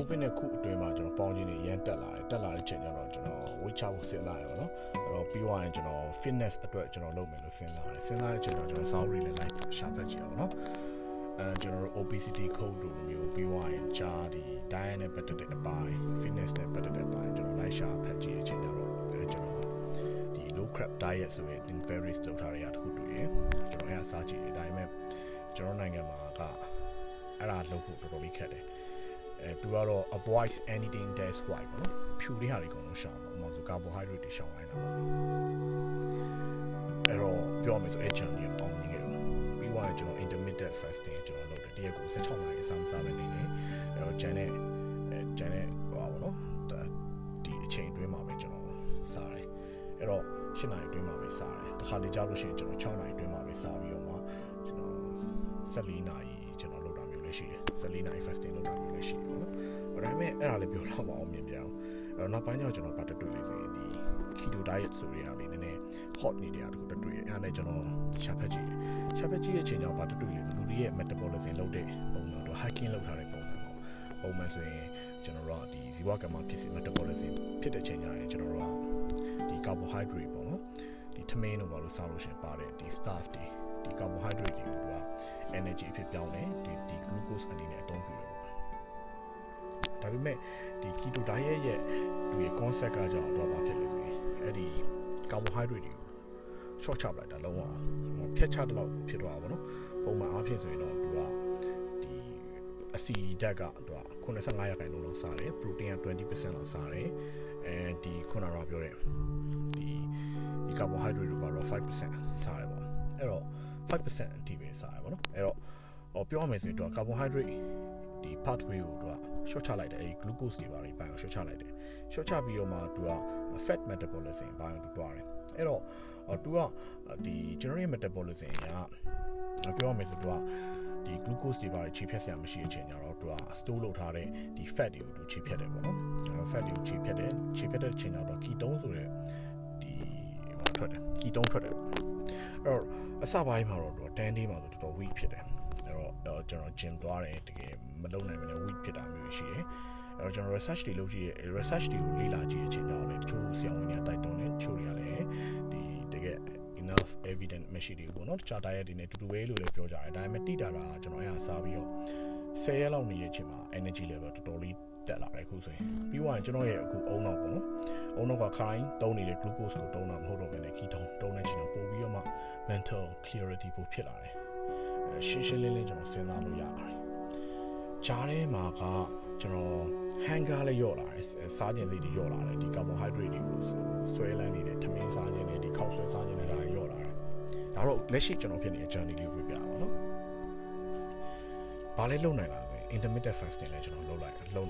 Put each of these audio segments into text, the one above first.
covid နဲ့ခုအတွင်းမှာကျွန်တော်ပေါင်းခြင်းတွေအရင်တက်လာတယ်တက်လာတဲ့ချိန်ကျတော့ကျွန်တော် weight ချဖို့စဉ်းစားရတယ်ပေါ့နော်အဲ့တော့ပြီးသွားရင်ကျွန်တော် fitness အတွက်ကျွန်တော်လုပ်မယ်လို့စဉ်းစားတယ်စဉ်းစားတဲ့ချိန်တော့ကျွန်တော် salary လည်း like ရှာဖတ်ကြည့်အောင်နော်အဲကျွန်တော်တို့ obesity code တို့မျိုးပြီးသွားရင်ဂျာဒီ diet နဲ့ပတ်သက်တဲ့အပိုင်း fitness နဲ့ပတ်သက်တဲ့အပိုင်းကျွန်တော် like ရှာဖတ်ကြည့်တဲ့အချိန်ကျတော့အဲကျွန်တော်ဒီ low carb diet ဆိုရင် various လုပ်ထားတဲ့အရာတစ်ခုတွေ့ရင်ကျွန်တော်အဲ့ဒါစားကြည့်တယ်ဒါပေမဲ့ကျွန်တော်နိုင်ငံမှာကအဲ့ဒါလုပ်ဖို့တော်တော်လေးခက်တယ် အဲသူကတော့ avoid anything that's white ပေါ့နော်ဖြူတဲ့ဟာတွေအကုန်လုံးရှောင်ပါဥပမာဆို carbohydrate တွေရှောင်လိုက်တာပေါ့အဲ့တော့ပြောမယ်ဆိုအဲ့ journey ကိုအောင်မြင်ခဲ့ဘူးပြီးသွားရင်ကျွန်တော် intermittent fasting ကျွန်တော်လုပ်တယ်တရက်ကို16နာရီအစားမစားပဲနေနေအဲ့တော့ဂျန်နဲ့အဲဂျန်နဲ့ဟောပါဘောနော်ဒီအချိန်အတွင်းမှာပဲကျွန်တော်စားတယ်အဲ့တော့8နာရီအတွင်းမှာပဲစားတယ်တခါလေကြောက်လို့ရှိရင်ကျွန်တော်6နာရီအတွင်းမှာပဲစားပြီးတော့မှကျွန်တော်14နာရီကျွန်တော်လုပ်တာမျိုးလည်းရှိတယ် 14နာရီ fasting လုပ်တာမျိုးလည်းရှိတယ်ပေါ့နော်ဒါပေမဲ့အဲ့ဒါလည်းပြောတော့မအောင်မြင်ပြအောင်အဲ့တော့နောက်ပိုင်းကျတော့ကျွန်တော်ပတ်တက်တွေ့လေဆိုရင်ဒီ keto diet ဆိုရလေးနည်းနည်း hot နေတဲ့အားတခုတက်တွေ့ရအဲ့ဒါနဲ့ကျွန်တော်ရှာဖက်ကြည့်တယ်ရှာဖက်ကြည့်ရဲ့အချိန်ကြောင့်ပတ်တက်တွေ့လေလူတွေရဲ့ metabolism လုပ်တဲ့ပုံစံတော့ hiking လုပ်ထားတဲ့ပုံစံပေါ့ပုံမှန်ဆိုရင်ကျွန်တော်တို့ကဒီဇီဝကမ္မဖြစ်စီ metabolism ဖြစ်တဲ့ချိန်ကျရင်ကျွန်တော်တို့ကဒီ carbohydrate ပေါ့နော်ဒီထမင်းတို့ဘာလို့စားလို့ရှင်ပါတယ်ဒီ starch တွေဒီ carbohydrate တွေကိုက energy အဖြစ်ပြောင်းတယ်ဒီဒီ glucose အနေနဲ့အသုံးပြုတယ်ပေါ့ဒါပေမဲ့ဒီ keto diet ရဲ့ဒီ concept ကကြောင့်တော့ဘာဖြစ်လဲဆိုရင်အဲ့ဒီ carbohydrate တွေကို short ချပလိုက်တာလုံးဝဖြတ်ချတဲ့လောက်ဖြစ်သွားတာပေါ့နော်ပုံမှန်အားဖြင့်ဆိုရင်တော့သူကဒီအစီဓာတ်ကသူက85ရာခိုင်နှုန်းလောက်စားတယ် protein က20%လောက်စားတယ်အဲဒီခုနကတော့ပြောတဲ့ဒီဒီ carbohydrate တွေကတော့5%စားတယ်ပေါ့အဲ့တော့ 5%အထိပဲစားရပါတော့အဲ့တော့ဟောပြောရမယ်ဆိုရင်တော့ carbohydrate ဒီ pathway ကိုသူက short ချလိုက်တယ်အဲဒီ glucose တွေပါတွေပိုင်းကို short ချလိုက်တယ် short ချပြီးတော့မှသူက fat metabolism ဘိုင်းကိုတွားတယ်အဲ့တော့သူကဒီကျွန်တော်ရဲ့ metabolism ကပြောရမယ်ဆိုတော့ဒီ glucose တွေပါခြေဖြတ်ဆရာမရှိတဲ့အချိန်ကျတော့သူက store လုပ်ထားတဲ့ဒီ fat တွေကိုသူခြေဖြတ်တယ်ပေါ့နော် fat တွေကိုခြေဖြတ်တယ်ခြေဖြတ်တဲ့အချိန်ကျတော့ ketone ဆိုတဲ့ဒီဟိုထွက်တယ် ketone ထွက်တယ်အဲ့တော့ အစပိုင်းမှာတော့သူတန်းသေးမှာဆိုတော်တော် weak ဖြစ်တယ်အဲ့တော့ကျွန်တော် gym သွားတယ်တကယ်မလုပ်နိုင်မနဲ့ weak ဖြစ်တာမျိုးရှိတယ်အဲ့တော့ကျွန်တော် research တွေလုပ်ကြည့်ရ research တွေကိုလေ့လာကြည့်အချိန်ကြောင့်လည်းတချို့ဆရာဝန်တွေကတိုက်တွန်းတယ်တချို့တွေကလည်းဒီတကယ် enough evidence မရှိသေးဘူးပေါ့နော်တခြား diet တွေနဲ့တူတူပဲလို့လည်းပြောကြတယ်ဒါပေမဲ့တိတာတာကျွန်တော်အဲ့ဒါစားပြီးတော့10ရက်လောက်နေတဲ့အချိန်မှာ energy level တော်တော်လေး တက်လာတယ်အခုဆိုရင်ပြီးသွားရင်ကျွန်တော်ရဲ့အခုအုံနောက်ပေါ့နော်အုံနောက်ကခိုင်းတုံးနေတဲ့ glucose ကိုတုံးတာမဟုတ်တော့ဘဲနဲ့ ketone တုံးတဲ့ချိန်တော့ပို့ပြီးတော့မှ mental clarity ပိုဖြစ်လာတယ်ရှင်းရှင်းလင်းလင်းကျွန်တော်စဉ်းစားလို့ရပါတယ်ဂျားထဲမှာကကျွန်တော် hunger လည်းယော့လာတယ်စားခြင်းလေးတွေယော့လာတယ်ဒီ carbohydrate တွေကိုဆွဲလန်းနေတဲ့ထမင်းစားခြင်းတွေဒီခောက်ဆွဲစားခြင်းတွေဒါယော့လာတယ်ဒါတော့လက်ရှိကျွန်တော်ဖြစ်နေတဲ့ journey လေးကိုပြပြပါတော့ဘာလဲလုံနိုင်လား intermittent fasting လည်းကျွန်တော်လုပ်လိုက်လုပ်နိုင်တာတယ်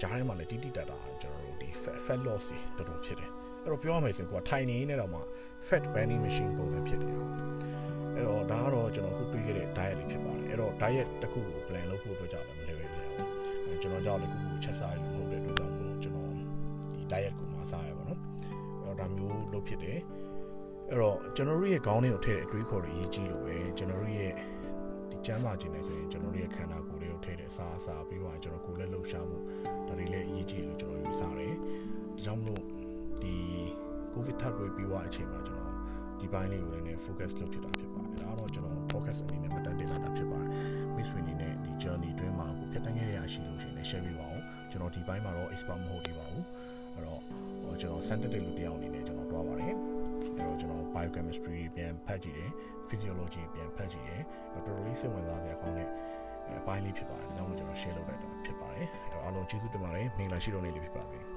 ဂျားထဲမှာလည်းတိတိတတ်တာကျွန်တော်တို့ဒီ fat loss တွေတော်တော်ဖြစ်တယ်အဲ့တော့ပြောရမယ်ဆိုရင်ကိုကထိုင်နေနေတော့မှ fat burning machine ပုံစံဖြစ်တယ်အဲ့တော့ဒါကတော့ကျွန်တော်ခုတွေးခဲ့တဲ့ diet လေးဖြစ်ပါတယ်အဲ့တော့ diet တစ်ခုကို plan လုပ်ဖို့အတွက်ကြောင့်လည်းမလွယ်ဘူးဗျာကျွန်တော်ကြောက်လည်းခုခုချက်စားယူမဟုတ်တဲ့အတွက်ကြောင့်မို့ကျွန်တော်ဒီ diet ကိုမစားရပါတော့အဲ့တော့ဒါမျိုးလုပ်ဖြစ်တယ်အဲ့တော့ကျွန်တော်တို့ရဲ့ခေါင်းထဲကိုထည့်တဲ့အတွေးခေါ်တွေအရေးကြီးလို့ပဲကျွန်တော်တို့ရဲ့ဒီ ကျမ်းမာခြင်းနဲ့ဆိုရင်ကျွန်တော်တို့ရဲ့ခန္ဓာကိုယ်လေးကိုထည့်တဲ့အစာအစာပြီးတော့ကျွန်တော်ကိုယ်လည်းလှုပ်ရှားမှုဒါတွေလည်းအရေးကြီးလို့ကျွန်တော်ယူဆတယ်ဒါကြောင့်မလို့ဒီ covid third wave ပြီးသွားအချိန်မှာကျွန်တော်ဒီပိုင်းလေးကိုလည်း focus လုပ်ဖြစ်တာဖြစ်ပါတယ်ဒါတော့ကျွန်တော် focus အနေနဲ့မတက်တင်လာတာဖြစ်ပါတယ် miss winnie နဲ့ဒီ journey တွင်းမှာကိုဖြတ်တန်းခဲ့ရရှိလို့ရှိရင်လည်း share ပေးပါအောင်ကျွန်တော်ဒီပိုင်းမှာတော့ expert မဟုတ်သေးပါဘူးအဲ့တော့ဟိုကျွန်တော် scientific လူတစ်ယောက်အနေနဲ့ biochemistry ပြန်ဖတ်ကြည့်တယ် physiology ပြန်ဖတ်ကြည့်တယ်တော်တော်လေးစိတ်ဝင်စားစရာကောင်းတဲ့အပိုင်းလေးဖြစ်ပါတယ်ဒါကြောင့်မို့ကျွန်တော် share လုပ်လိုက်တာဖြစ်ပါတယ်အဲ့တော့အားလုံးကျေးဇူးတင်ပါတယ်မင်္ဂလာရှိတော်နေ့လေးဖြစ်ပါစေ